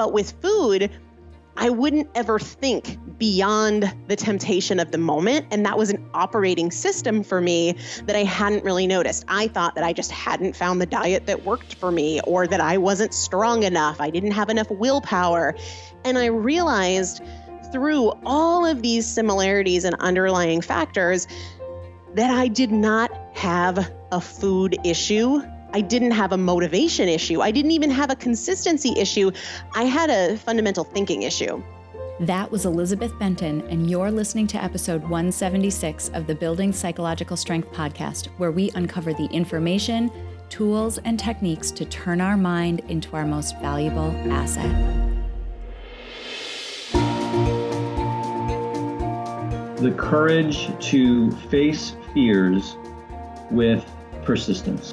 But with food, I wouldn't ever think beyond the temptation of the moment. And that was an operating system for me that I hadn't really noticed. I thought that I just hadn't found the diet that worked for me or that I wasn't strong enough. I didn't have enough willpower. And I realized through all of these similarities and underlying factors that I did not have a food issue I didn't have a motivation issue. I didn't even have a consistency issue. I had a fundamental thinking issue. That was Elizabeth Benton, and you're listening to episode 176 of the Building Psychological Strength podcast, where we uncover the information, tools, and techniques to turn our mind into our most valuable asset. The courage to face fears with persistence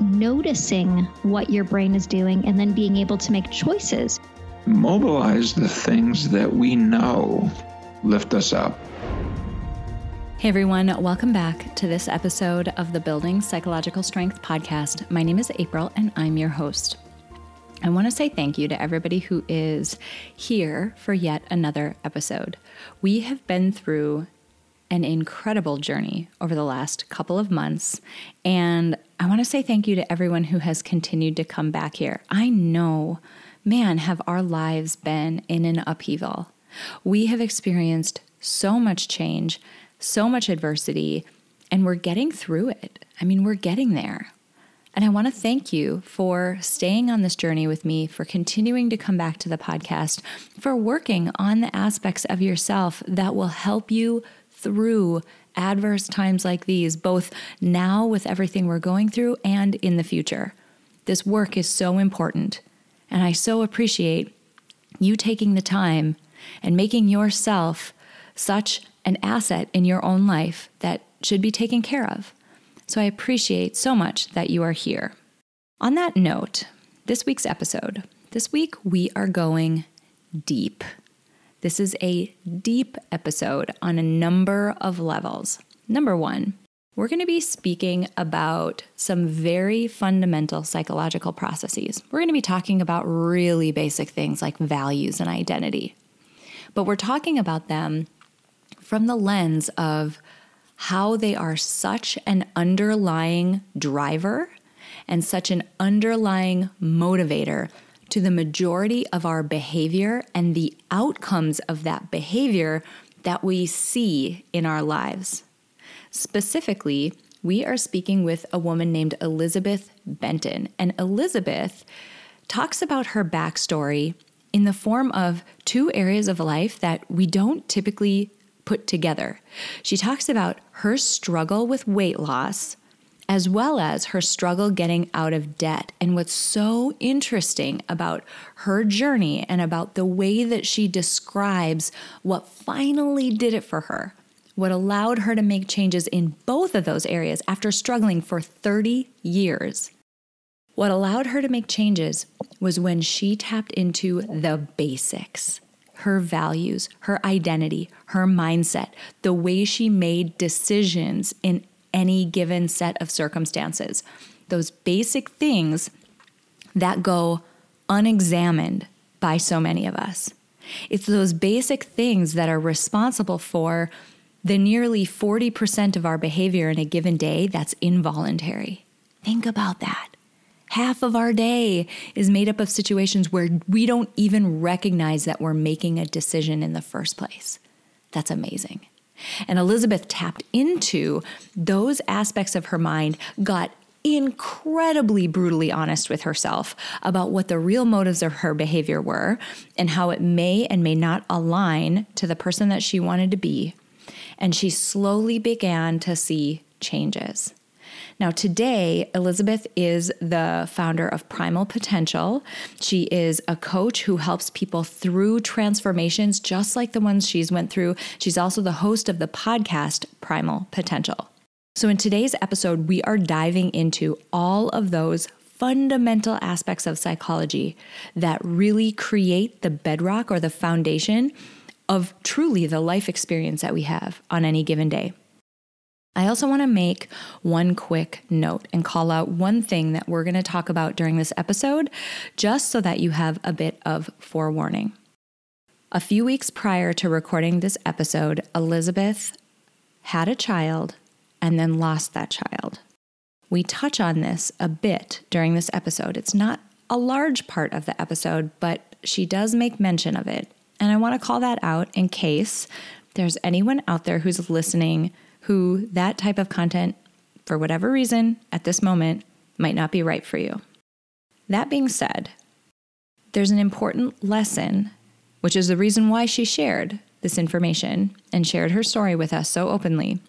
noticing what your brain is doing and then being able to make choices. Mobilize the things that we know lift us up. Hey everyone, welcome back to this episode of the Building Psychological Strength podcast. My name is April and I'm your host. I want to say thank you to everybody who is here for yet another episode. We have been through an incredible journey over the last couple of months. And I want to say thank you to everyone who has continued to come back here. I know, man, have our lives been in an upheaval. We have experienced so much change, so much adversity, and we're getting through it. I mean, we're getting there. And I want to thank you for staying on this journey with me, for continuing to come back to the podcast, for working on the aspects of yourself that will help you through adverse times like these, both now with everything we're going through and in the future. This work is so important, and I so appreciate you taking the time and making yourself such an asset in your own life that should be taken care of. So I appreciate so much that you are here. On that note, this week's episode, this week we are going deep. This is a deep episode on a number of levels. Number one, we're going to be speaking about some very fundamental psychological processes. We're going to be talking about really basic things like values and identity. But we're talking about them from the lens of how they are such an underlying driver and such an underlying motivator to the majority of our behavior and the outcomes of that behavior that we see in our lives. Specifically, we are speaking with a woman named Elizabeth Benton, and Elizabeth talks about her backstory in the form of two areas of life that we don't typically put together. She talks about her struggle with weight loss as well as her struggle getting out of debt. And what's so interesting about her journey and about the way that she describes what finally did it for her, what allowed her to make changes in both of those areas after struggling for 30 years. What allowed her to make changes was when she tapped into the basics her values, her identity, her mindset, the way she made decisions in any given set of circumstances. Those basic things that go unexamined by so many of us. It's those basic things that are responsible for the nearly 40% of our behavior in a given day that's involuntary. Think about that. Half of our day is made up of situations where we don't even recognize that we're making a decision in the first place. That's amazing. And Elizabeth tapped into those aspects of her mind, got incredibly brutally honest with herself about what the real motives of her behavior were and how it may and may not align to the person that she wanted to be. And she slowly began to see changes. Now, today, Elizabeth is the founder of Primal Potential. She is a coach who helps people through transformations just like the ones she's went through. She's also the host of the podcast Primal Potential. So, in today's episode, we are diving into all of those fundamental aspects of psychology that really create the bedrock or the foundation of truly the life experience that we have on any given day. I also want to make one quick note and call out one thing that we're going to talk about during this episode, just so that you have a bit of forewarning. A few weeks prior to recording this episode, Elizabeth had a child and then lost that child. We touch on this a bit during this episode. It's not a large part of the episode, but she does make mention of it. And I want to call that out in case there's anyone out there who's listening who that type of content, for whatever reason, at this moment, might not be right for you. That being said, there's an important lesson, which is the reason why she shared this information and shared her story with us so openly.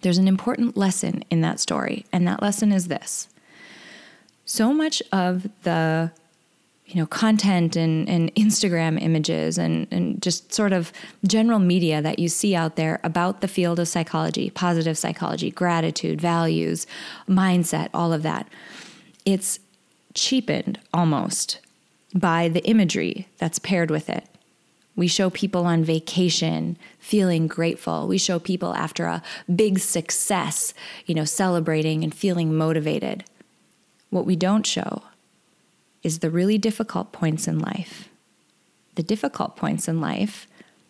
There's an important lesson in that story, and that lesson is this. So much of the you know content and, and instagram images and, and just sort of general media that you see out there about the field of psychology positive psychology gratitude values mindset all of that it's cheapened almost by the imagery that's paired with it we show people on vacation feeling grateful. We show people after a big success, you know, celebrating and feeling motivated. What we don't show is the really difficult points in life. The difficult points in life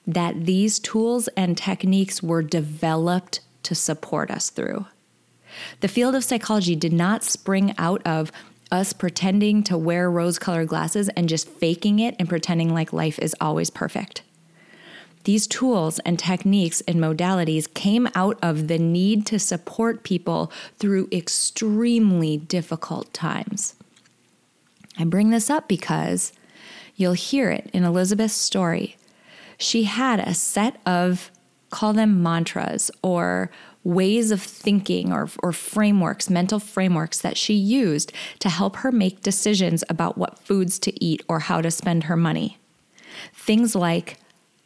that these tools and techniques were developed to support us through. The field of psychology did not spring out of us pretending to wear rose colored glasses and just faking it and pretending like life is always perfect. These tools and techniques and modalities came out of the need to support people through extremely difficult times. I bring this up because you'll hear it in Elizabeth's story. She had a set of, call them mantras or ways of thinking or, or frameworks, mental frameworks that she used to help her make decisions about what foods to eat or how to spend her money. Things like,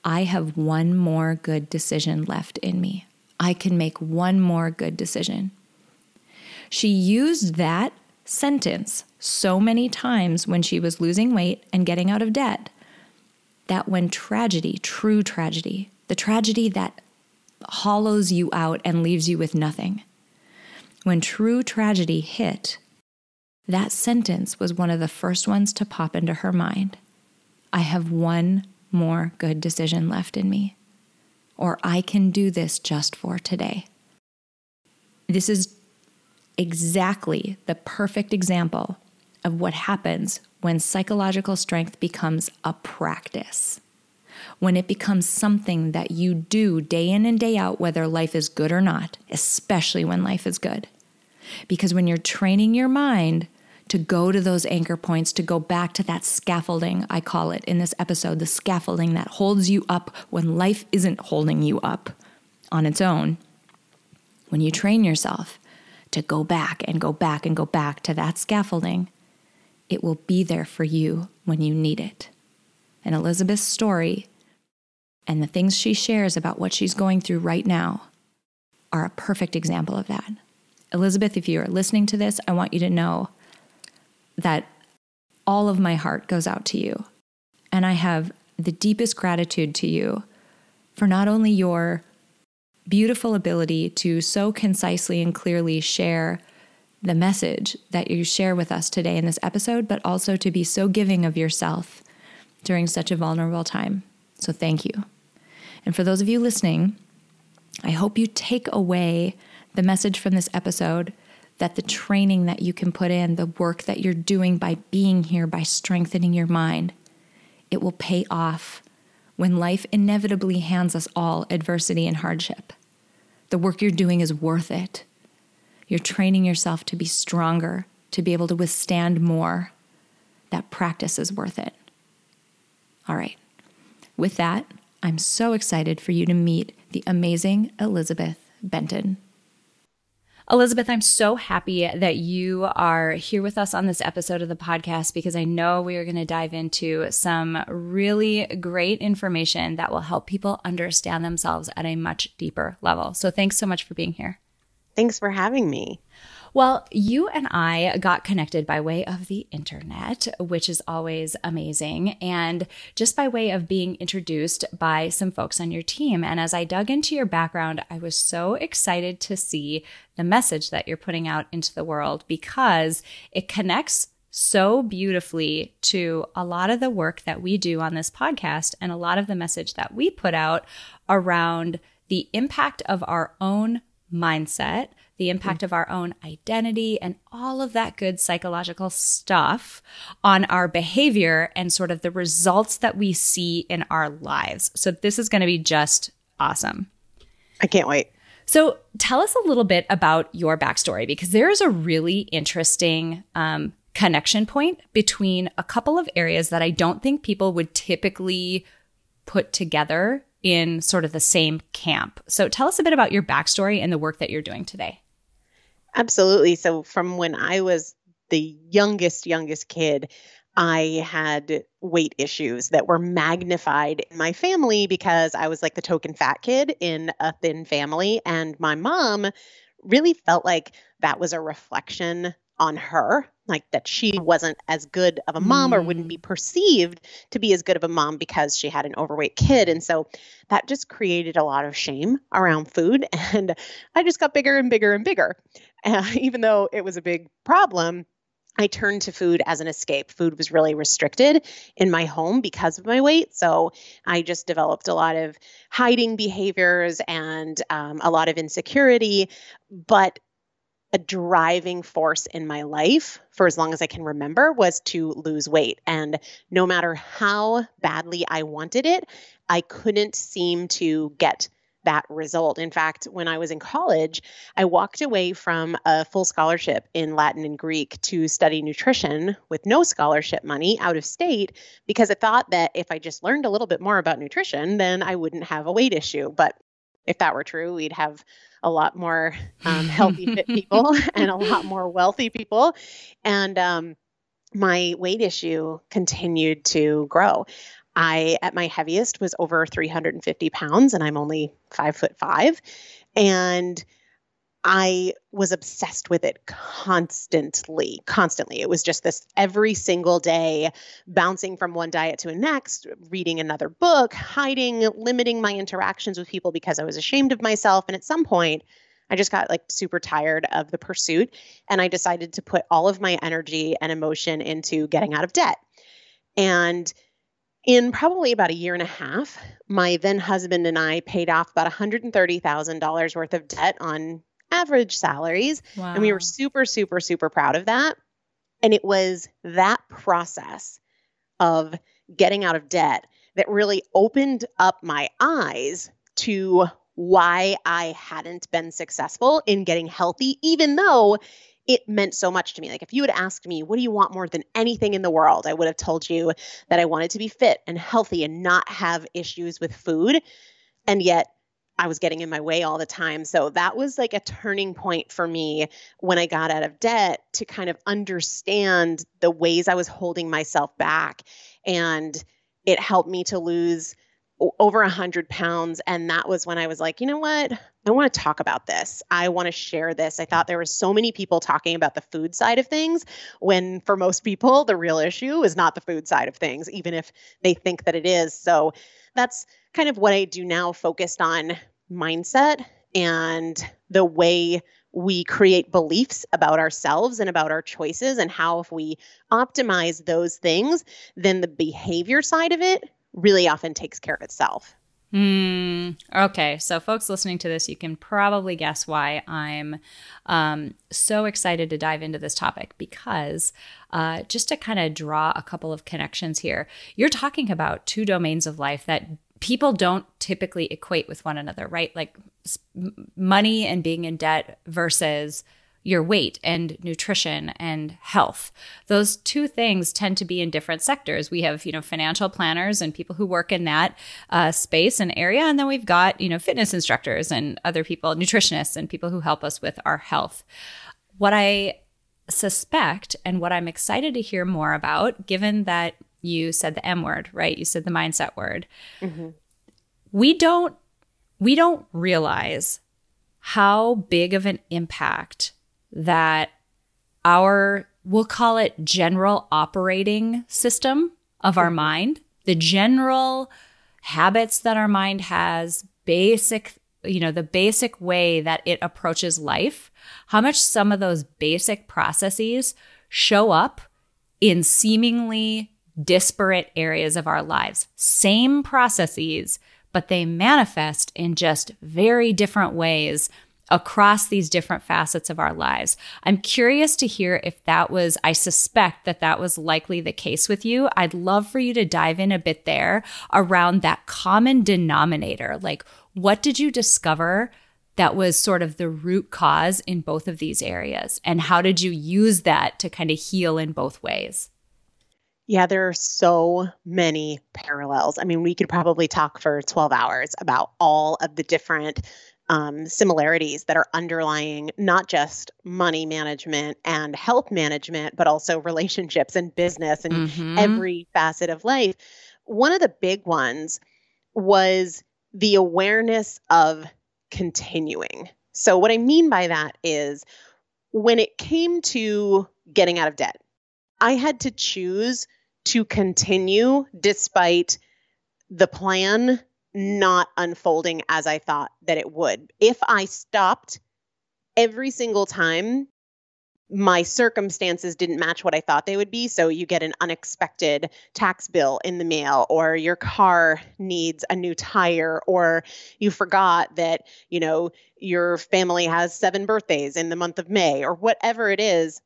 I have one more good decision left in me. I can make one more good decision. She used that sentence so many times when she was losing weight and getting out of debt that when tragedy, true tragedy, the tragedy that hollows you out and leaves you with nothing, when true tragedy hit, that sentence was one of the first ones to pop into her mind. I have one more good decision left in me, or I can do this just for today. This is exactly the perfect example of what happens when psychological strength becomes a practice. When it becomes something that you do day in and day out, whether life is good or not, especially when life is good. Because when you're training your mind to go to those anchor points, to go back to that scaffolding, I call it in this episode, the scaffolding that holds you up when life isn't holding you up on its own. When you train yourself to go back and go back and go back to that scaffolding, it will be there for you when you need it. And Elizabeth's story and the things she shares about what she's going through right now are a perfect example of that. Elizabeth, if you are listening to this, I want you to know that all of my heart goes out to you. And I have the deepest gratitude to you for not only your beautiful ability to so concisely and clearly share the message that you share with us today in this episode, but also to be so giving of yourself during such a vulnerable time. So thank you. And for those of you listening, I hope you take away the message from this episode that the training that you can put in, the work that you're doing by being here, by strengthening your mind, it will pay off when life inevitably hands us all adversity and hardship. The work you're doing is worth it. You're training yourself to be stronger, to be able to withstand more. That practice is worth it. All right. With that, I'm so excited for you to meet the amazing Elizabeth Benton. Elizabeth, I'm so happy that you are here with us on this episode of the podcast because I know we are going to dive into some really great information that will help people understand themselves at a much deeper level. So thanks so much for being here. Thanks for having me. Well, you and I got connected by way of the internet, which is always amazing, and just by way of being introduced by some folks on your team. And as I dug into your background, I was so excited to see the message that you're putting out into the world because it connects so beautifully to a lot of the work that we do on this podcast and a lot of the message that we put out around the impact of our own mindset the impact of our own identity, and all of that good psychological stuff on our behavior and sort of the results that we see in our lives. So, this is going to be just awesome. I can't wait. So, tell us a little bit about your backstory because there is a really interesting um, connection point between a couple of areas that I don't think people would typically put together in sort of the same camp. So, tell us a bit about your backstory and the work that you're doing today. Absolutely. So from when I was the youngest, youngest kid, I had weight issues that were magnified in my family because I was like the token fat kid in a thin family. And my mom really felt like that was a reflection on her, like that she wasn't as good of a mom or wouldn't be mm. perceived to be as good of a mom because she had an overweight kid. And so that just created a lot of shame around food. And I just got bigger and bigger and bigger. Uh, even though it was a big problem, I turned to food as an escape. Food was really restricted in my home because of my weight. So I just developed a lot of hiding behaviors and um, a lot of insecurity. But a driving force in my life for as long as I can remember was to lose weight. And no matter how badly I wanted it, I couldn't seem to get that result. In fact, when I was in college, I walked away from a full scholarship in Latin and Greek to study nutrition with no scholarship money out of state because I thought that if I just learned a little bit more about nutrition, then I wouldn't have a weight issue. But if that were true, we'd have a lot more um, healthy, fit people and a lot more wealthy people. And um, my weight issue continued to grow. I, at my heaviest, was over 350 pounds, and I'm only five foot five. And I was obsessed with it constantly, constantly. It was just this every single day, bouncing from one diet to a next, reading another book, hiding, limiting my interactions with people because I was ashamed of myself. And at some point, I just got like super tired of the pursuit. And I decided to put all of my energy and emotion into getting out of debt. And in probably about a year and a half, my then husband and I paid off about $130,000 worth of debt on average salaries. Wow. And we were super, super, super proud of that. And it was that process of getting out of debt that really opened up my eyes to why I hadn't been successful in getting healthy, even though it meant so much to me. Like, if you had asked me, what do you want more than anything in the world? I would have told you that I wanted to be fit and healthy and not have issues with food. And yet, I was getting in my way all the time. So that was like a turning point for me when I got out of debt to kind of understand the ways I was holding myself back. And it helped me to lose over a hundred pounds. And that was when I was like, you know what? I want to talk about this. I want to share this. I thought there were so many people talking about the food side of things when for most people, the real issue is not the food side of things, even if they think that it is. So that's kind of what I do now, focused on mindset and the way we create beliefs about ourselves and about our choices, and how if we optimize those things, then the behavior side of it really often takes care of itself. Mm, okay, so folks listening to this, you can probably guess why I'm um, so excited to dive into this topic because uh, just to kind of draw a couple of connections here, you're talking about two domains of life that people don't typically equate with one another, right? Like money and being in debt versus your weight and nutrition and health. Those two things tend to be in different sectors. We have, you know, financial planners and people who work in that uh, space and area. And then we've got, you know, fitness instructors and other people, nutritionists and people who help us with our health. What I suspect and what I'm excited to hear more about, given that you said the M word, right? You said the mindset word. Mm-hmm. We don't we don't realize how big of an impact that our, we'll call it general operating system of our mind, the general habits that our mind has, basic, you know, the basic way that it approaches life, how much some of those basic processes show up in seemingly disparate areas of our lives. Same processes, but they manifest in just very different ways across these different facets of our lives. I'm curious to hear if that was, I suspect that that was likely the case with you. I'd love for you to dive in a bit there around that common denominator. Like, what did you discover that was sort of the root cause in both of these areas? And how did you use that to kind of heal in both ways? Yeah, there are so many parallels. I mean, we could probably talk for 12 hours about all of the different um, similarities that are underlying not just money management and health management, but also relationships and business and mm-hmm. every facet of life. One of the big ones was the awareness of continuing. So, what I mean by that is when it came to getting out of debt, I had to choose to continue despite the plan not unfolding as I thought that it would. If I stopped every single time my circumstances didn't match what I thought they would be. So you get an unexpected tax bill in the mail, or your car needs a new tire, or you forgot that, you know, your family has seven birthdays in the month of May, or whatever it is,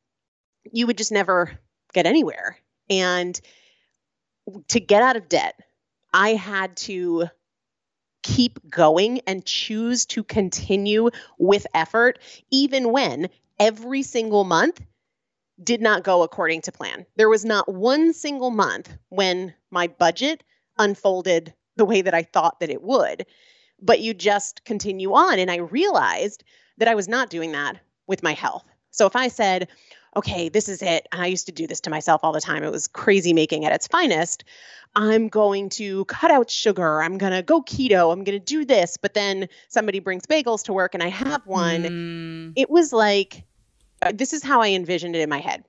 you would just never get anywhere. And to get out of debt, I had to keep going and choose to continue with effort, even when every single month did not go according to plan. There was not one single month when my budget unfolded the way that I thought that it would. But you just continue on. And I realized that I was not doing that with my health. So if I said, okay, this is it, and I used to do this to myself all the time, it was crazy making at its finest. I'm going to cut out sugar. I'm going to go keto. I'm going to do this. But then somebody brings bagels to work and I have one. Mm. It was like, uh, this is how I envisioned it in my head.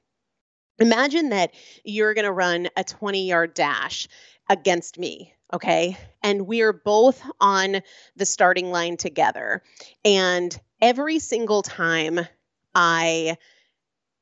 Imagine that you're going to run a 20 yard dash against me. Okay. And we're both on the starting line together. And every single time I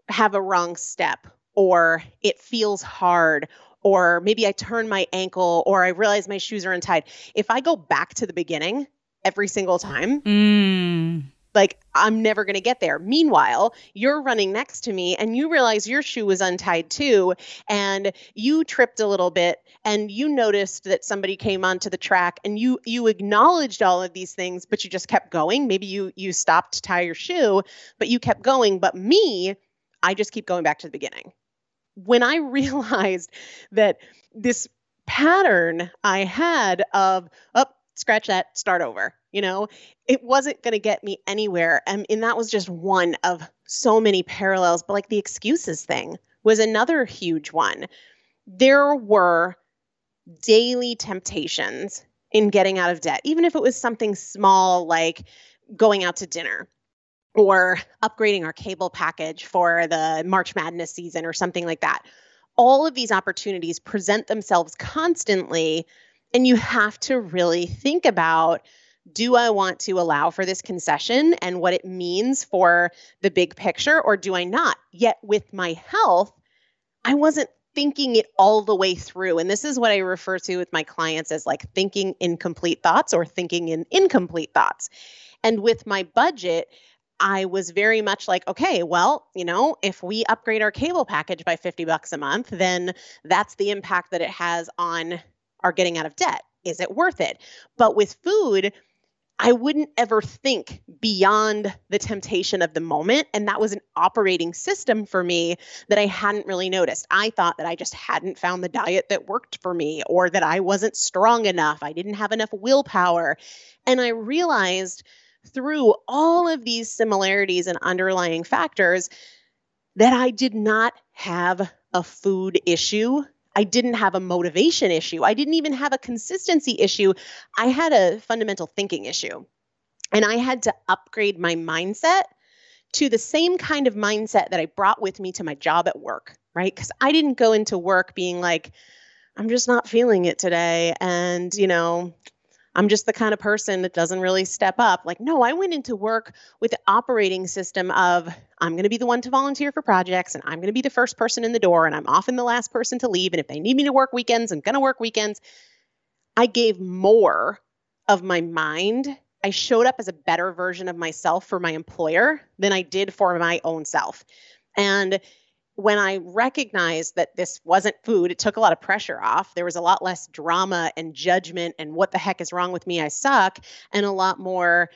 have a wrong step or it feels hard or maybe I turn my ankle or I realize my shoes are untied. If I go back to the beginning every single time, mm. like I'm never going to get there. Meanwhile, you're running next to me and you realize your shoe was untied too and you tripped a little bit and you noticed that somebody came onto the track and you you acknowledged all of these things but you just kept going. Maybe you you stopped to tie your shoe, but you kept going, but me, I just keep going back to the beginning when I realized that this pattern I had of, up, oh, scratch that, start over, you know, it wasn't going to get me anywhere. And, and that was just one of so many parallels. But like the excuses thing was another huge one. There were daily temptations in getting out of debt, even if it was something small like going out to dinner or upgrading our cable package for the March Madness season or something like that. All of these opportunities present themselves constantly, and you have to really think about do I want to allow for this concession and what it means for the big picture, or do I not? Yet with my health, I wasn't thinking it all the way through. And this is what I refer to with my clients as like thinking incomplete thoughts or thinking in incomplete thoughts. And with my budget, I was very much like, okay, well, you know, if we upgrade our cable package by 50 bucks a month, then that's the impact that it has on our getting out of debt. Is it worth it? But with food, I wouldn't ever think beyond the temptation of the moment. And that was an operating system for me that I hadn't really noticed. I thought that I just hadn't found the diet that worked for me or that I wasn't strong enough. I didn't have enough willpower. And I realized through all of these similarities and underlying factors that I did not have a food issue I didn't have a motivation issue. I didn't even have a consistency issue. I had a fundamental thinking issue. And I had to upgrade my mindset to the same kind of mindset that I brought with me to my job at work, right? Because I didn't go into work being like, I'm just not feeling it today. And, you know, I'm just the kind of person that doesn't really step up. Like, no, I went into work with the operating system of I'm going to be the one to volunteer for projects and I'm going to be the first person in the door and I'm often the last person to leave. And if they need me to work weekends, I'm going to work weekends. I gave more of my mind. I showed up as a better version of myself for my employer than I did for my own self. And when I recognized that this wasn't food, it took a lot of pressure off. There was a lot less drama and judgment and what the heck is wrong with me? I suck, and a lot more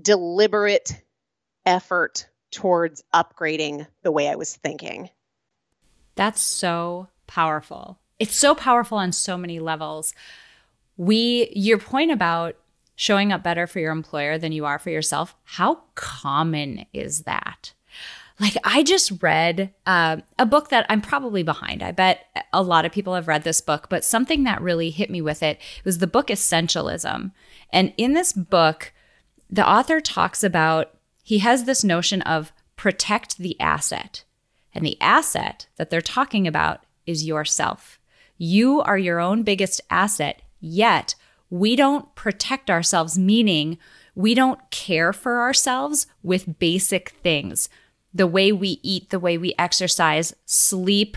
deliberate effort towards upgrading the way I was thinking. That's so powerful. It's so powerful on so many levels. We, your point about showing up better for your employer than you are for yourself, how common is that? Like, I just read uh, a book that I'm probably behind. I bet a lot of people have read this book, but something that really hit me with it was the book Essentialism. And in this book, the author talks about he has this notion of protect the asset. And the asset that they're talking about is yourself. You are your own biggest asset, yet we don't protect ourselves, meaning we don't care for ourselves with basic things the way we eat, the way we exercise, sleep,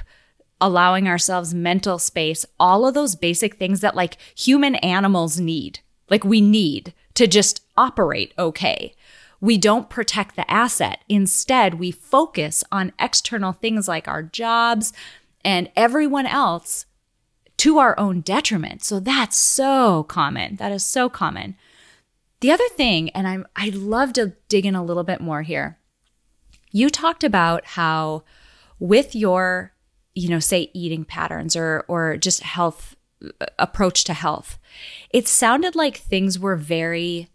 allowing ourselves mental space, all of those basic things that like human animals need. Like we need to just operate okay. We don't protect the asset. Instead, we focus on external things like our jobs and everyone else to our own detriment. So that's so common. That is so common. The other thing, and I'm I'd love to dig in a little bit more here you talked about how with your, you know, say eating patterns or or just health uh, approach to health, it sounded like things were very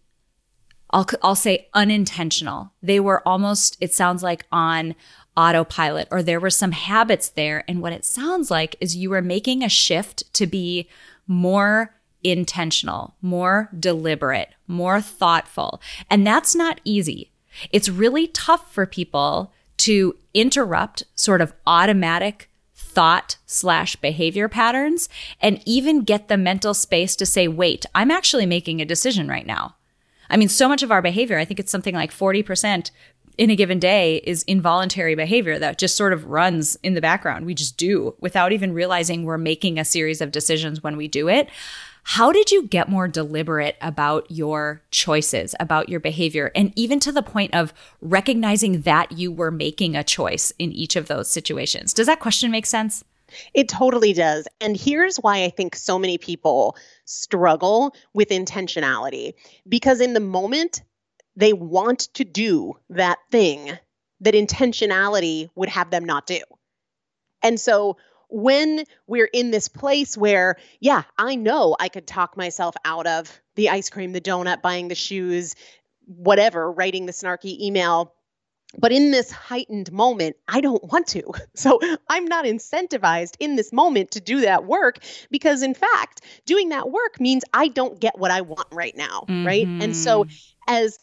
I'll I'll say unintentional. They were almost it sounds like on autopilot or there were some habits there and what it sounds like is you were making a shift to be more intentional, more deliberate, more thoughtful. And that's not easy. It's really tough for people to interrupt sort of automatic thought slash behavior patterns and even get the mental space to say, wait, I'm actually making a decision right now. I mean, so much of our behavior, I think it's something like 40% in a given day is involuntary behavior that just sort of runs in the background. We just do without even realizing we're making a series of decisions when we do it. How did you get more deliberate about your choices, about your behavior, and even to the point of recognizing that you were making a choice in each of those situations? Does that question make sense? It totally does. And here's why I think so many people struggle with intentionality because in the moment, they want to do that thing that intentionality would have them not do. And so when we're in this place where, yeah, I know I could talk myself out of the ice cream, the donut, buying the shoes, whatever, writing the snarky email. But in this heightened moment, I don't want to. So I'm not incentivized in this moment to do that work because, in fact, doing that work means I don't get what I want right now. Mm-hmm. Right. And so, mm-hmm. as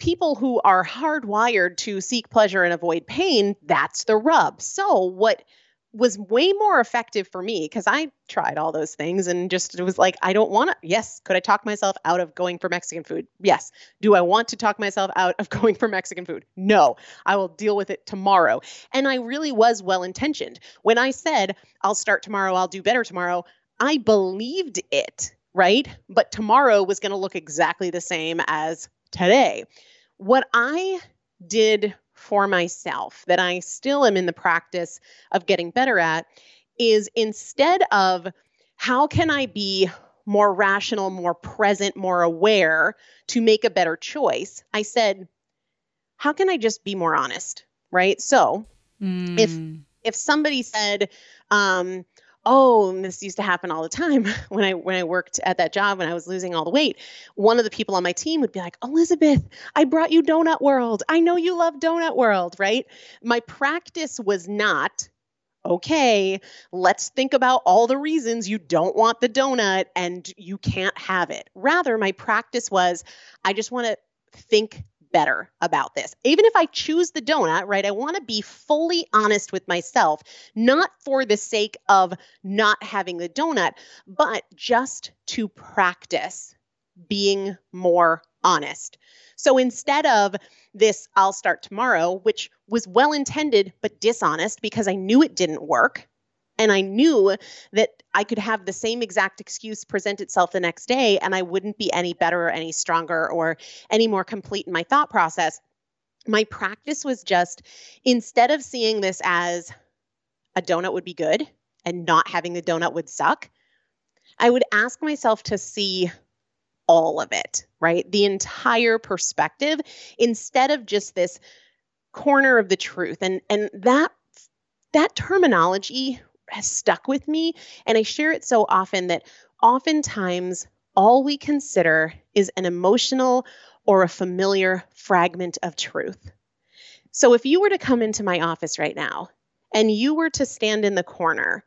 people who are hardwired to seek pleasure and avoid pain, that's the rub. So, what was way more effective for me because I tried all those things and just it was like, I don't want to. Yes. Could I talk myself out of going for Mexican food? Yes. Do I want to talk myself out of going for Mexican food? No. I will deal with it tomorrow. And I really was well intentioned. When I said, I'll start tomorrow, I'll do better tomorrow, I believed it, right? But tomorrow was going to look exactly the same as today. What I did for myself that I still am in the practice of getting better at is instead of how can I be more rational, more present, more aware to make a better choice, I said, how can I just be more honest? Right. So mm. if if somebody said, um, oh and this used to happen all the time when i when i worked at that job when i was losing all the weight one of the people on my team would be like elizabeth i brought you donut world. I know you love donut world right? My practice was not okay let's think about all the reasons you don't want the donut and you can't have it. Rather my practice was i just want to think better about this. Even if I choose the donut, right, I want to be fully honest with myself, not for the sake of not having the donut, but just to practice being more honest. So instead of this, I'll start tomorrow, which was well intended but dishonest because I knew it didn't work. And I knew that I could have the same exact excuse present itself the next day and I wouldn't be any better or any stronger or any more complete in my thought process. My practice was just instead of seeing this as a donut would be good and not having the donut would suck, I would ask myself to see all of it, right? The entire perspective instead of just this corner of the truth. And and that that terminology has stuck with me. And I share it so often that oftentimes all we consider is an emotional or a familiar fragment of truth. So if you were to come into my office right now and you were to stand in the corner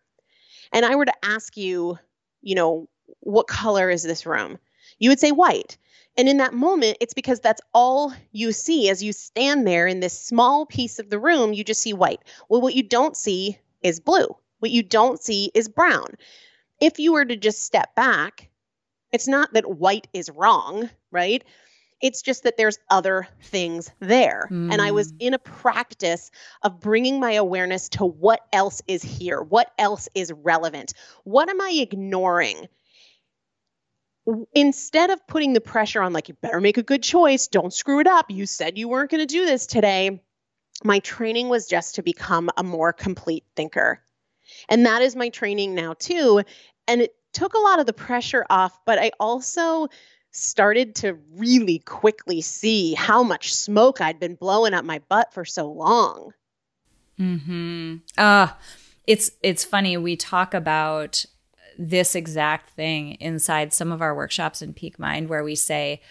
and I were to ask you, you know, what color is this room? You would say white. And in that moment, it's because that's all you see as you stand there in this small piece of the room, you just see white. Well, what you don't see is blue. What you don't see is brown. If you were to just step back, it's not that white is wrong, right? It's just that there's other things there. Mm. And I was hmm. in a practice of bringing my awareness to what else is here, what else is relevant, what am I ignoring? Instead of putting the pressure on, like, you better make a good choice, don't screw it up, you said you weren't going to do this today, my training was just to become a more complete thinker. And that is my training now too. And it took a lot of the pressure off, but I also started to really quickly see how much smoke I'd been blowing up my butt for so long. Mhm. Uh it's it's funny we talk about this exact thing inside some of our workshops in Peak Mind where we say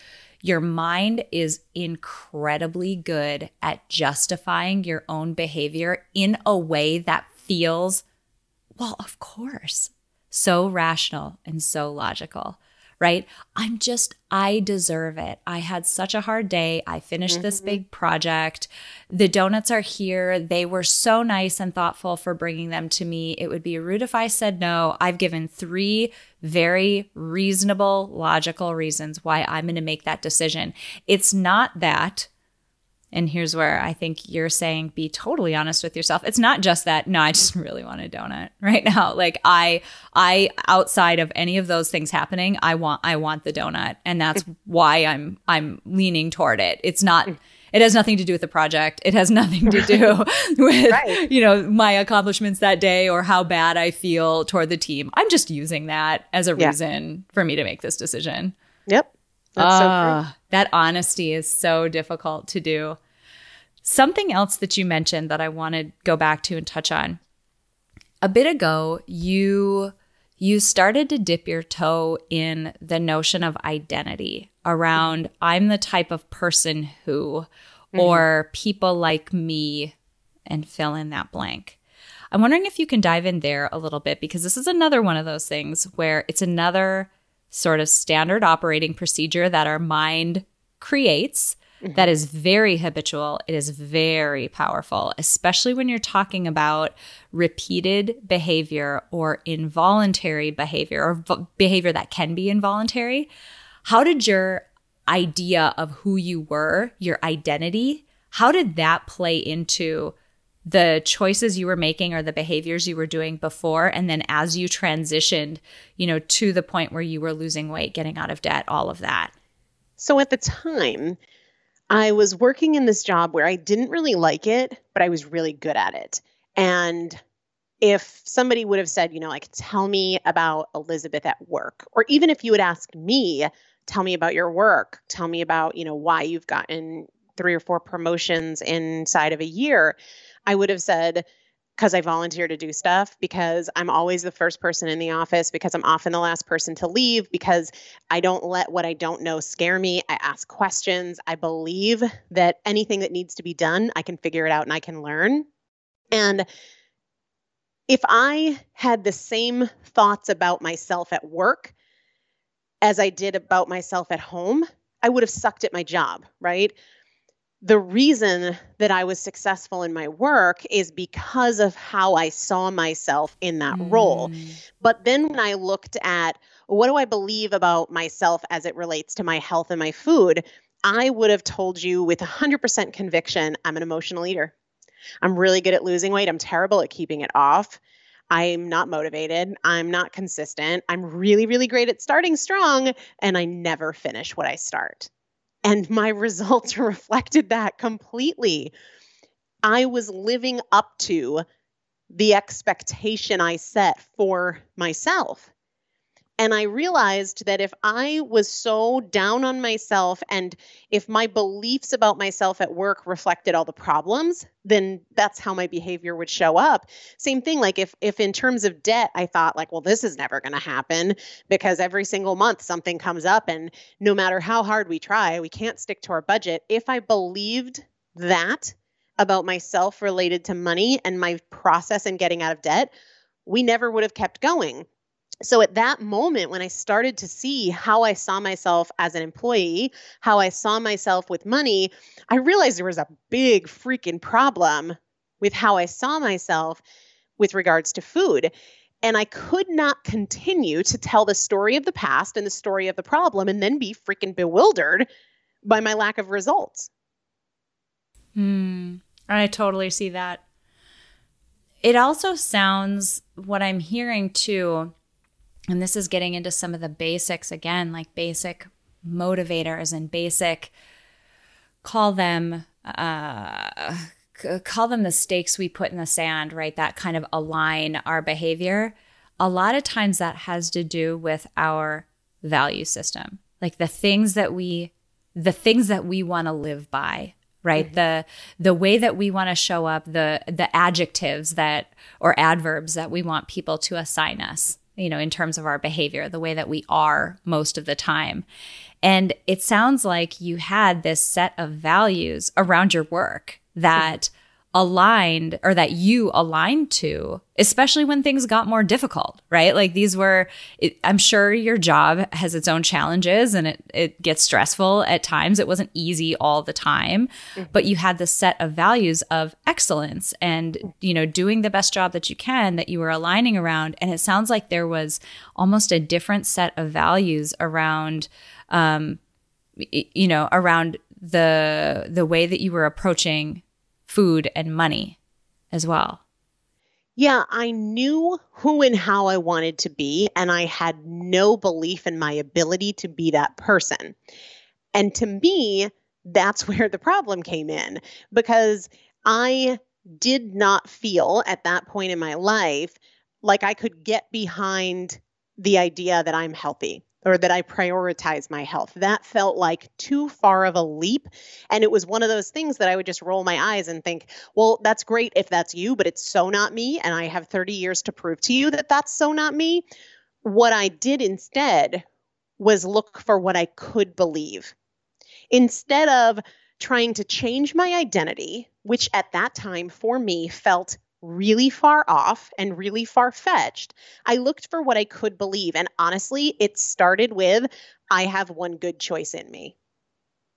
your mind is incredibly good at justifying your own behavior in a way that feels well, of course. So rational and so logical, right? I'm just, I deserve it. I had such a hard day. I finished mm-hmm. this big project. The donuts are here. They were so nice and thoughtful for bringing them to me. It would be rude if I said no. I've given three very reasonable, logical reasons why I'm going to make that decision. It's not that and here's where I think you're saying be totally honest with yourself. It's not just that, no, I just really want a donut right now. Like I I outside of any of those things happening, I want I want the donut. And that's why I'm I'm leaning toward it. It's not it has nothing to do with the project. It has nothing to do with right. you know my accomplishments that day or how bad I feel toward the team. I'm just using that as a yeah. reason for me to make this decision. Yep. That's uh, so ah, that honesty is so difficult to do. Something else that you mentioned that I want to go back to and touch on. A bit ago, you you started to dip your toe in the notion of identity around I'm the type of person who mm-hmm. or people like me and fill in that blank. I'm wondering if you can dive in there a little bit because this is another one of those things where it's another sort of standard operating procedure that our mind creates Mm-hmm. That is very habitual. It is very powerful, especially when you're talking about repeated behavior or involuntary behavior or v- behavior that can be involuntary. How did your idea of who you were, your identity, how did that play into the choices you were making or the behaviors you were doing before and then as you transitioned, you know, to the point where you were losing weight, getting out of debt, all of that? So at the time, I was working in this job where I didn't really like it, but I was really good at it. And if somebody would have said, you know, like, tell me about Elizabeth at work, or even if you had asked me, tell me about your work, tell me about, you know, why you've gotten three or four promotions inside of a year, I would have said, because I volunteer to do stuff, because I'm always the first person in the office, because I'm often the last person to leave, because I don't let what I don't know scare me. I ask questions. I believe that anything that needs to be done, I can figure it out and I can learn. And if I had the same thoughts about myself at work as I did about myself at home, I would have sucked at my job, right? The reason that I was successful in my work is because of how I saw myself in that mm. role. But then when I looked at what do I believe about myself as it relates to my health and my food, I would have told you with 100% conviction I'm an emotional eater. I'm really good at losing weight. I'm terrible at keeping it off. I'm not motivated. I'm not consistent. I'm really, really great at starting strong, and I never finish what I start. And my results reflected that completely. I was living up to the expectation I set for myself. And I realized that if I was so down on myself and if my beliefs about myself at work reflected all the problems, then that's how my behavior would show up. Same thing like if if in terms of debt I thought like, well this is never going to happen because every single month something comes up and no matter how hard we try, we can't stick to our budget. If I believed that about myself related to money and my process in getting out of debt, we never would have kept going so at that moment when i started to see how i saw myself as an employee how i saw myself with money i realized there was a big freaking problem with how i saw myself with regards to food. And i could not continue to tell the story of the past and the story of the problem and then be freaking bewildered by my lack of results. Hmm. i totally see that. It also sounds what i'm hearing too and this is getting into some of the basics again, like basic motivators and basic call them uh, call them the stakes we put in the sand, right? That kind of align our behavior. A lot of times that has to do with our value system, like the things that we the things that we want to live by right mm-hmm. the the way that we want to show up the the adjectives that or adverbs that we want people to assign us you know, in terms of our behavior, the way that we are most of the time. And it sounds like you had this set of values around your work that aligned or that you aligned to, especially when things got more difficult, right? Like these were, it, I'm sure your job has its own challenges and it, it gets stressful at times. It wasn't easy all the time, mm-hmm. but you had this set of values of excellence and, you know, doing the best job that you can that you were aligning around. And it sounds like there was almost a different set of values around, um, you know, around the the way that you were approaching food and money as well. Yeah, I knew who and how I wanted to be, and I had no belief in my ability to be that person. And to me, that's where the problem came in because I did not feel at that point in my life like I could get behind the idea that I'm healthy or that I prioritize my health. That felt like too far of a leap. And it was one of those things that I would just roll my eyes and think, well, that's great if that's you, but it's so not me. And I have 30 years to prove to you that that's so not me. What I did instead was look for what I could believe. Instead of trying to change my identity, which at that time for me felt really far off and really far fetched, I looked for what I could believe. And honestly, it started with I have one good choice in me.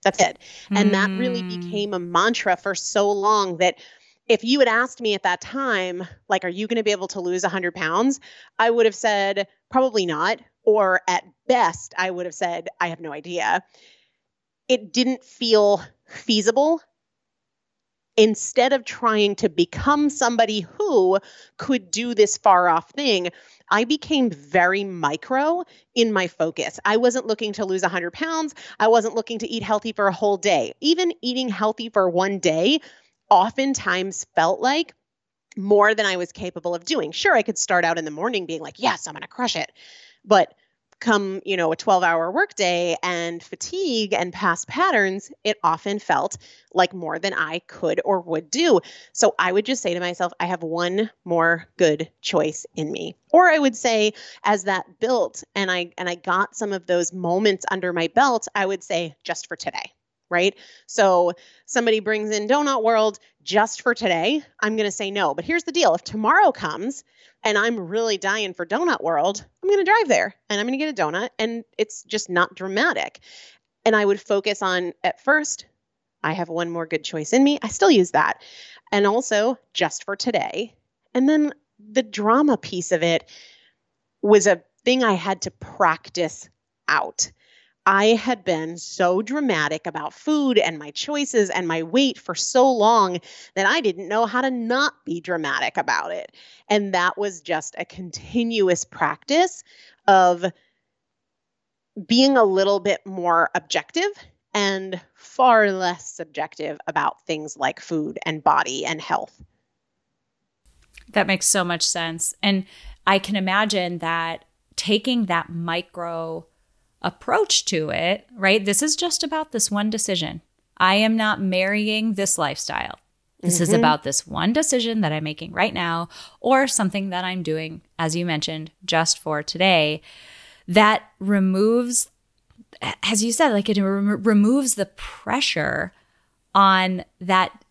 That's it. And mm. that really hmm. became a mantra for so long that if you had asked me at that time, like, are you going to be able to lose 100 pounds? I would have said, probably not. Or at best, I would have said, I have no idea. It didn't feel feasible instead of trying to become somebody who could do this far off thing, I became very micro in my focus. I wasn't looking to lose 100 pounds. I wasn't looking to eat healthy for a whole day. Even eating healthy for one day oftentimes felt like more than I was capable of doing. Sure, I could start out in the morning being like, yes, I'm going to crush it. But come, you know, a 12 hour workday and fatigue and past patterns, it often felt like more than I could or would do. So I would just say to myself, I have one more good choice in me. Or I would say, as that built and I and I got some of those moments under my belt, I would say, just for today right? So somebody brings in Donut World just for today, I'm going to say no. But here's the deal if tomorrow comes and I'm really dying for Donut World, I'm going to drive there and I'm going to get a donut. And it's just not dramatic. And I would focus on at first, I have one more good choice in me. I still use that. And also just for today. And then the drama piece of it was a thing I had to practice out. I had been so dramatic about food and my choices and my weight for so long that I didn't know how to not be dramatic about it. And that was just a continuous practice of being a little bit more objective and far less subjective about things like food and body and health. That makes so much sense. And I can imagine that taking that micro approach to it, right? This is just about this one decision. I am not marrying this lifestyle. This mm-hmm. is about this one decision that I'm making right now, or something that I'm doing, as you mentioned, just for today, that removes, as you said, like it re- removes the pressure on that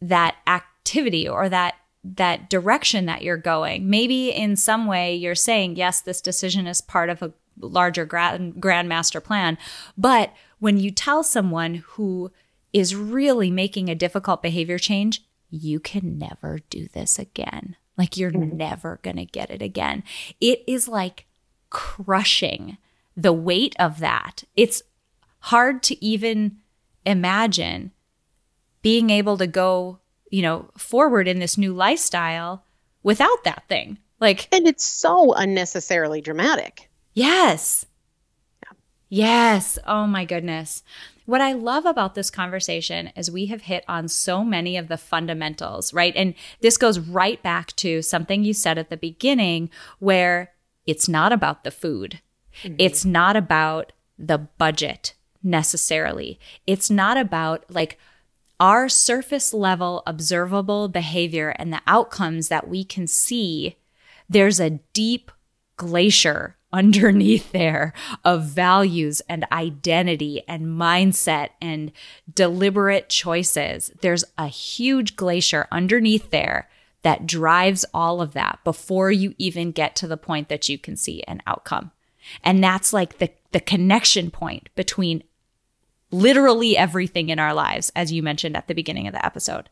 that activity or that that direction that you're going. Maybe in some way you're saying, yes, this decision is part of a larger grand, grand master plan. But when you tell someone who is really making a difficult behavior change, you can never do this again. Like you're mm-hmm. never going to get it again. It is like crushing the weight of that. It's hard to even imagine being able to go, you know, forward in this new lifestyle without that thing. Like and it's so unnecessarily dramatic. Yes. Yes. Oh my goodness. What I love about this conversation is we have hit on so many of the fundamentals, right? And this goes right back to something you said at the beginning where it's not about the food. Mm-hmm. It's not about the budget necessarily. It's not about like our surface level observable behavior and the outcomes that we can see. There's a deep glacier underneath there of values and identity and mindset and deliberate choices. There's a huge glacier underneath there that drives all of that before you even get to the point that you can see an outcome. And that's like the, the connection point between literally everything in our lives, as you mentioned at the beginning of the episode.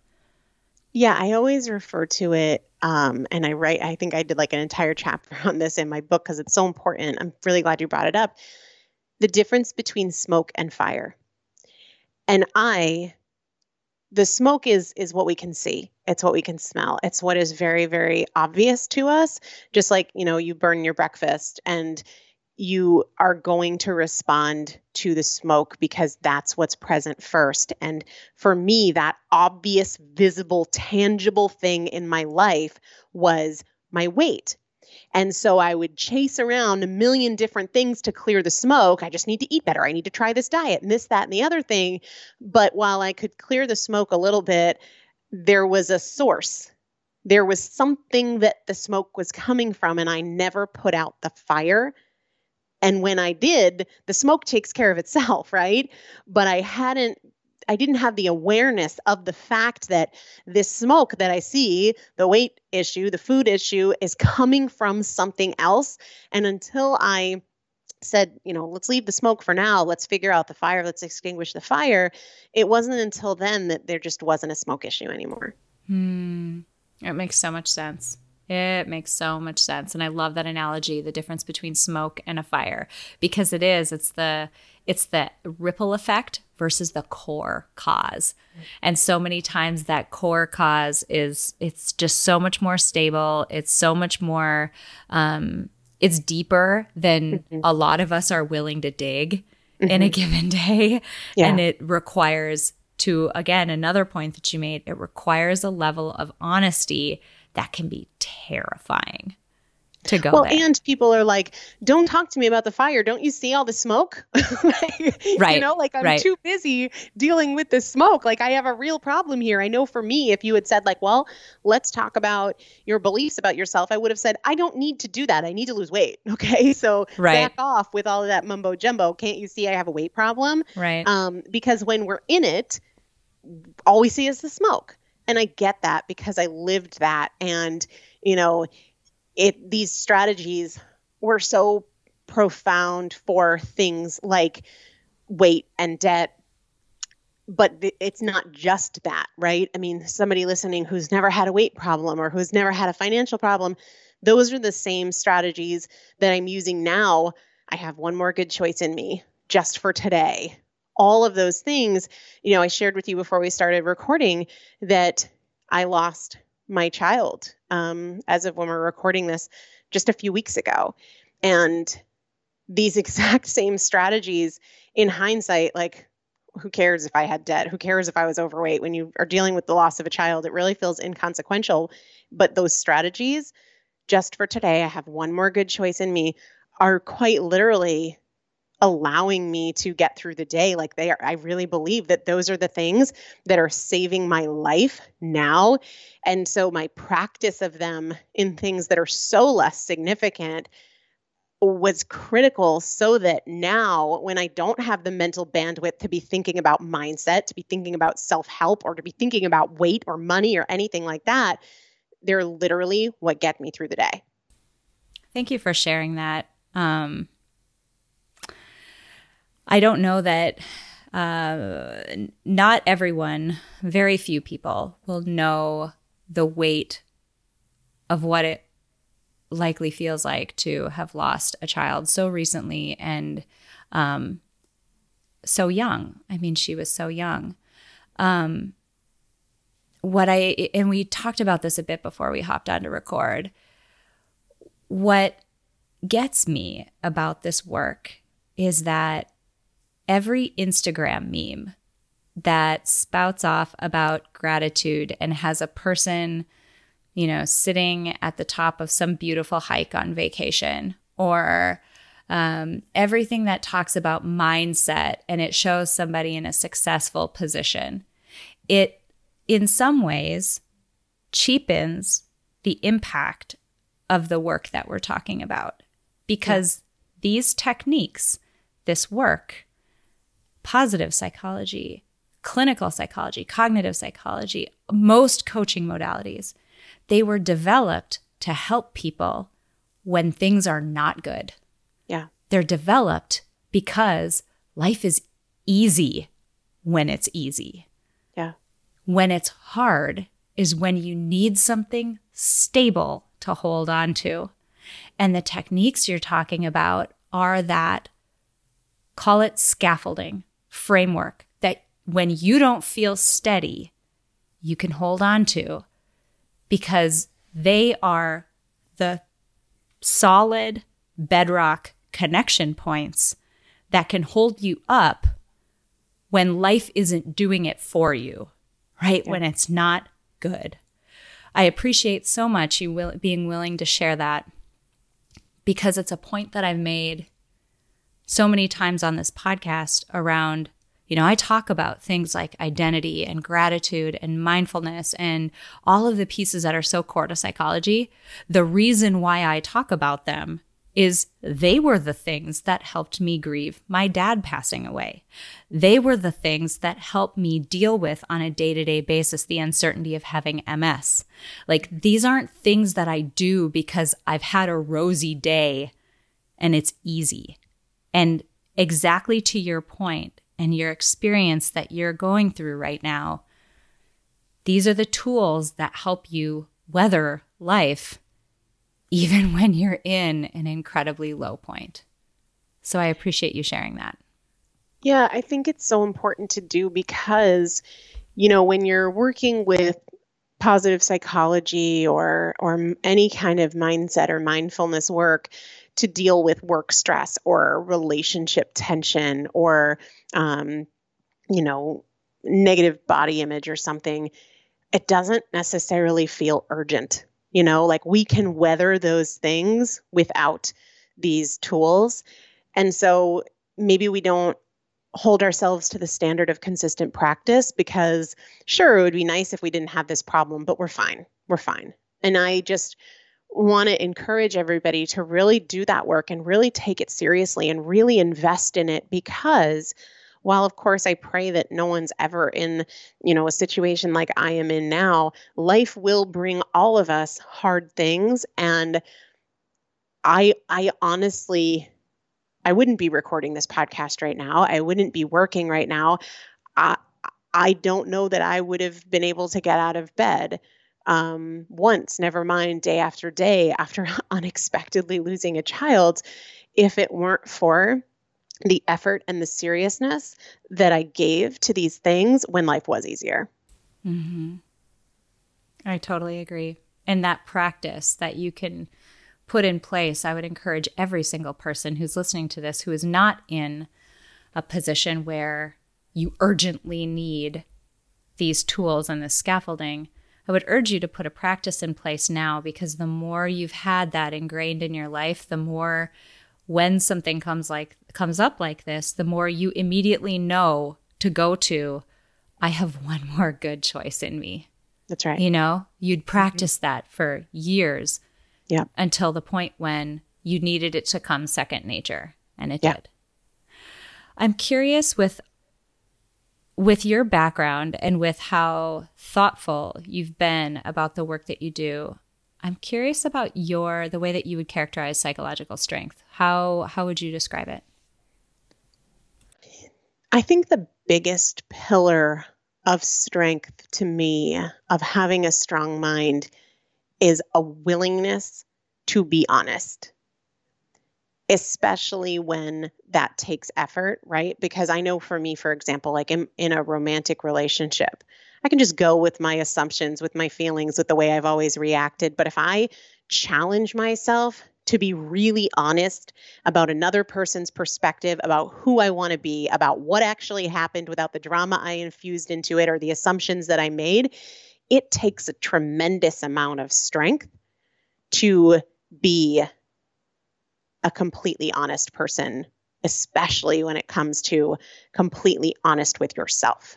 Yeah, I always refer to it, um, and I write. I think I did like an entire chapter on this in my book because it's so important. I'm really glad you brought it up. The difference between smoke and fire, and I, the smoke is is what we can see. It's what we can smell. It's what is very very obvious to us. Just like you know, you burn your breakfast and you are going to respond to the smoke because that's what's present first. And for me, that obvious, visible, tangible thing in my life was my weight. And so I would chase around a million different things to clear the smoke. I just need to eat better. I need to try this diet and this, that, and the other thing. But while I could clear the smoke a little bit, there was a source. There was something that the smoke was coming from, and I never put out the fire and when I did, the smoke takes care of itself, right? But I hadn't I didn't have the awareness of the fact that this smoke that I see, the weight issue, the food issue, is coming from something else. And until I said, you know, let's leave the smoke for now, let's figure out the fire, let's extinguish the fire, it wasn't until then that there just wasn't a smoke issue anymore. Hmm. It makes so much sense. It makes so much sense. And I love that analogy, the difference between smoke and a fire, because it is, it's the it's the ripple effect versus the core cause. And so many times that core cause is it's just so much more stable. It's so much more um it's deeper than mm-hmm. a lot of us are willing to dig mm-hmm. in a mm-hmm. given day. Yeah. And it requires to again another point that you made, it requires a level of honesty that can be terrifying to go well there. and people are like don't talk to me about the fire. Don't you see all the smoke? Like, right you know like i'm right. too busy dealing with the smoke. Like i have a real problem here. I know for me if you had said like well let's talk about your beliefs about yourself i would have said i don't need to do that. I need to lose weight. Okay? So right. back off with all of that mumbo jumbo. Can't you see i have a weight problem? Right. Um because when we're in it all we see is the smoke and i get that because i lived that. And you know it these strategies were so profound for things like weight and debt. But it's not just that right? I mean somebody listening who's never had a weight problem or who's never had a financial problem those are the same strategies that i'm using now. I have one more good choice in me just for today all of those things you know i shared with you before we started recording that i lost my child um, as of when we're recording this just a few weeks ago. And these exact same strategies in hindsight, like, who cares if I had debt? Who cares if I was overweight? When you are dealing with the loss of a child, it really feels inconsequential. But those strategies, just for today, I have one more good choice in me, are quite literally allowing me to get through the day like they are i really believe that those are the things that are saving my life now. And so my practice of them in things that are so less significant was critical so that now when i don't have the mental bandwidth to be thinking about mindset to be thinking about self-help or to be thinking about weight or money or anything like that they're literally what get me through the day. Thank you for sharing that. Um I don't know that uh, not everyone, very few people will know the weight of what it likely feels like to have lost a child so recently and um, so young. I mean, she was so young. Um, what I, and we talked about this a bit before we hopped on to record. What gets me about this work is that every Instagram meme that spouts off about gratitude and has a person, you know, sitting at the top of some beautiful hike on vacation, or um, everything that talks about mindset and it shows somebody in a successful position. It, in some ways, cheapens the impact of the work that we're talking about because yeah. these techniques, this work, positive psychology, clinical psychology, cognitive psychology, most coaching modalities, they were developed to help people when things are not good. Yeah. They're developed because life is easy when it's easy. Yeah. When it's hard is when you need something stable to hold on to. And the techniques you're talking about are that, call it scaffolding framework that when you don't feel steady, you can hold on to because they are the solid bedrock connection points that can hold you up when life isn't doing it for you, right? Yeah. When it's not good. I appreciate so much you will, being willing to share that because it's a point that I've made so many times on this podcast around, you know, I talk about things like identity and gratitude and mindfulness and all of the pieces that are so core to psychology. The reason why I talk about them is they were the things that helped me grieve my dad passing away. They were the things that helped me deal with on a day to day basis the uncertainty of having MS. Like these aren't things that I do because I've had a rosy day and it's easy. And exactly to your point and your experience that you're going through right now, these are the tools that help you weather life, even when you're in an incredibly low point. So I appreciate you sharing that. Yeah, I think it's so important to do because, you know, when you're working with positive psychology or or any kind of mindset or mindfulness work, to deal with work stress or relationship tension or, um, you know, negative body image or something, it doesn't necessarily feel urgent. You know, like we can weather those things without these tools. And so maybe we don't hold ourselves to the standard of consistent practice because sure it would be nice if we didn't have this problem but we're fine we're fine and i just want to encourage everybody to really do that work and really take it seriously and really invest in it because while of course i pray that no one's ever in you know a situation like i am in now life will bring all of us hard things and i i honestly I wouldn't be recording this podcast right now. I wouldn't be working right now. I, I don't know that I would have been able to get out of bed um, once, never mind day after day after unexpectedly losing a child, if it weren't for the effort and the seriousness that I gave to these things when life was easier. Mm-hmm. I totally agree. And that practice that you can put in place, I would encourage every single person who's listening to this who is not in a position where you urgently need these tools and this scaffolding. I would urge you to put a practice in place now because the more you've had that ingrained in your life, the more when something comes like comes up like this, the more you immediately know to go to, I have one more good choice in me. That's right. You know, you'd practice mm-hmm. that for years yeah. Until the point when you needed it to come second nature, and it yeah. did. I'm curious with with your background and with how thoughtful you've been about the work that you do. I'm curious about your the way that you would characterize psychological strength. How how would you describe it? I think the biggest pillar of strength to me of having a strong mind is a willingness to be honest, especially when that takes effort, right? Because I know for me, for example, like in, in a romantic relationship, I can just go with my assumptions, with my feelings, with the way I've always reacted. But if I challenge myself to be really honest about another person's perspective, about who I want to be, about what actually happened without the drama I infused into it or the assumptions that I made, it takes a tremendous amount of strength to be a completely honest person, especially when it comes to completely honest with yourself.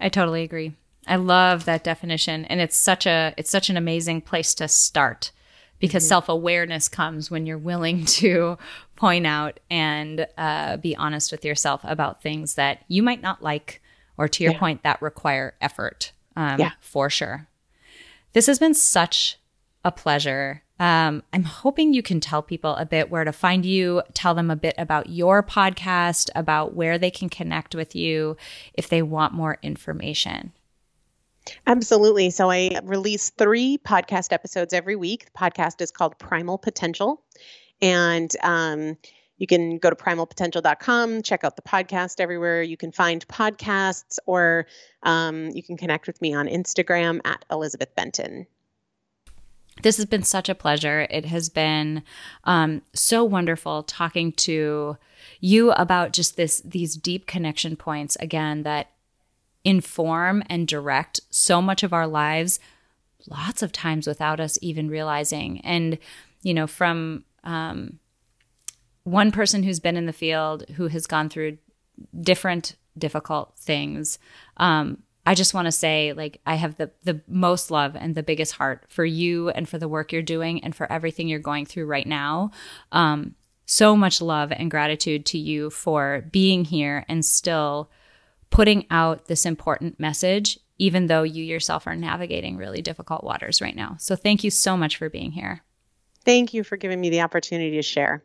I totally agree. I love that definition and it's such a it's such an amazing place to start because mm-hmm. self-awareness comes when you're willing to point out and uh, be honest with yourself about things that you might not like or to your yeah. point, that require effort um, yeah. for sure. This has been such a pleasure. Um, I'm hoping you can tell people a bit where to find you, tell them a bit about your podcast, about where they can connect with you if they want more information. Absolutely. So I release three podcast episodes every week. The podcast is called Primal Potential. And um, you can go to primalpotential.com, check out the podcast everywhere. You can find podcasts, or um, you can connect with me on Instagram at Elizabeth Benton. This has been such a pleasure. It has been um, so wonderful talking to you about just this these deep connection points again that inform and direct so much of our lives lots of times without us even realizing and you know from um, one person who's been in the field who has gone through different difficult things um, i just want to say like i have the the most love and the biggest heart for you and for the work you're doing and for everything you're going through right now. Um, so much love and gratitude to you for being here and still putting out this important message even though you yourself are navigating really difficult waters right now. So thank you so much for being here. Thank you for giving me the opportunity to share